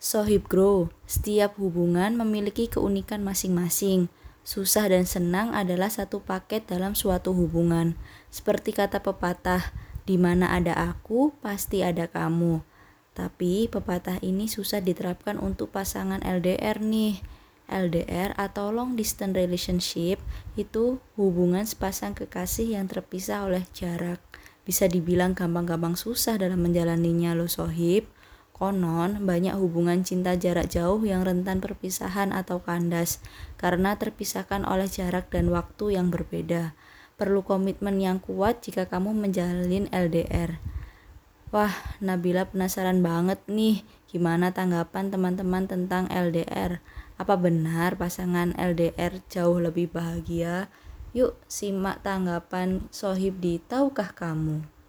Sohib Grow, setiap hubungan memiliki keunikan masing-masing. Susah dan senang adalah satu paket dalam suatu hubungan. Seperti kata pepatah, di mana ada aku, pasti ada kamu. Tapi pepatah ini susah diterapkan untuk pasangan LDR nih. LDR atau long distance relationship itu hubungan sepasang kekasih yang terpisah oleh jarak. Bisa dibilang gampang-gampang susah dalam menjalaninya lo sohib. Konon, banyak hubungan cinta jarak jauh yang rentan perpisahan atau kandas karena terpisahkan oleh jarak dan waktu yang berbeda. Perlu komitmen yang kuat jika kamu menjalin LDR. Wah, Nabila penasaran banget nih, gimana tanggapan teman-teman tentang LDR? Apa benar pasangan LDR jauh lebih bahagia? Yuk, simak tanggapan Sohib di Tahukah Kamu?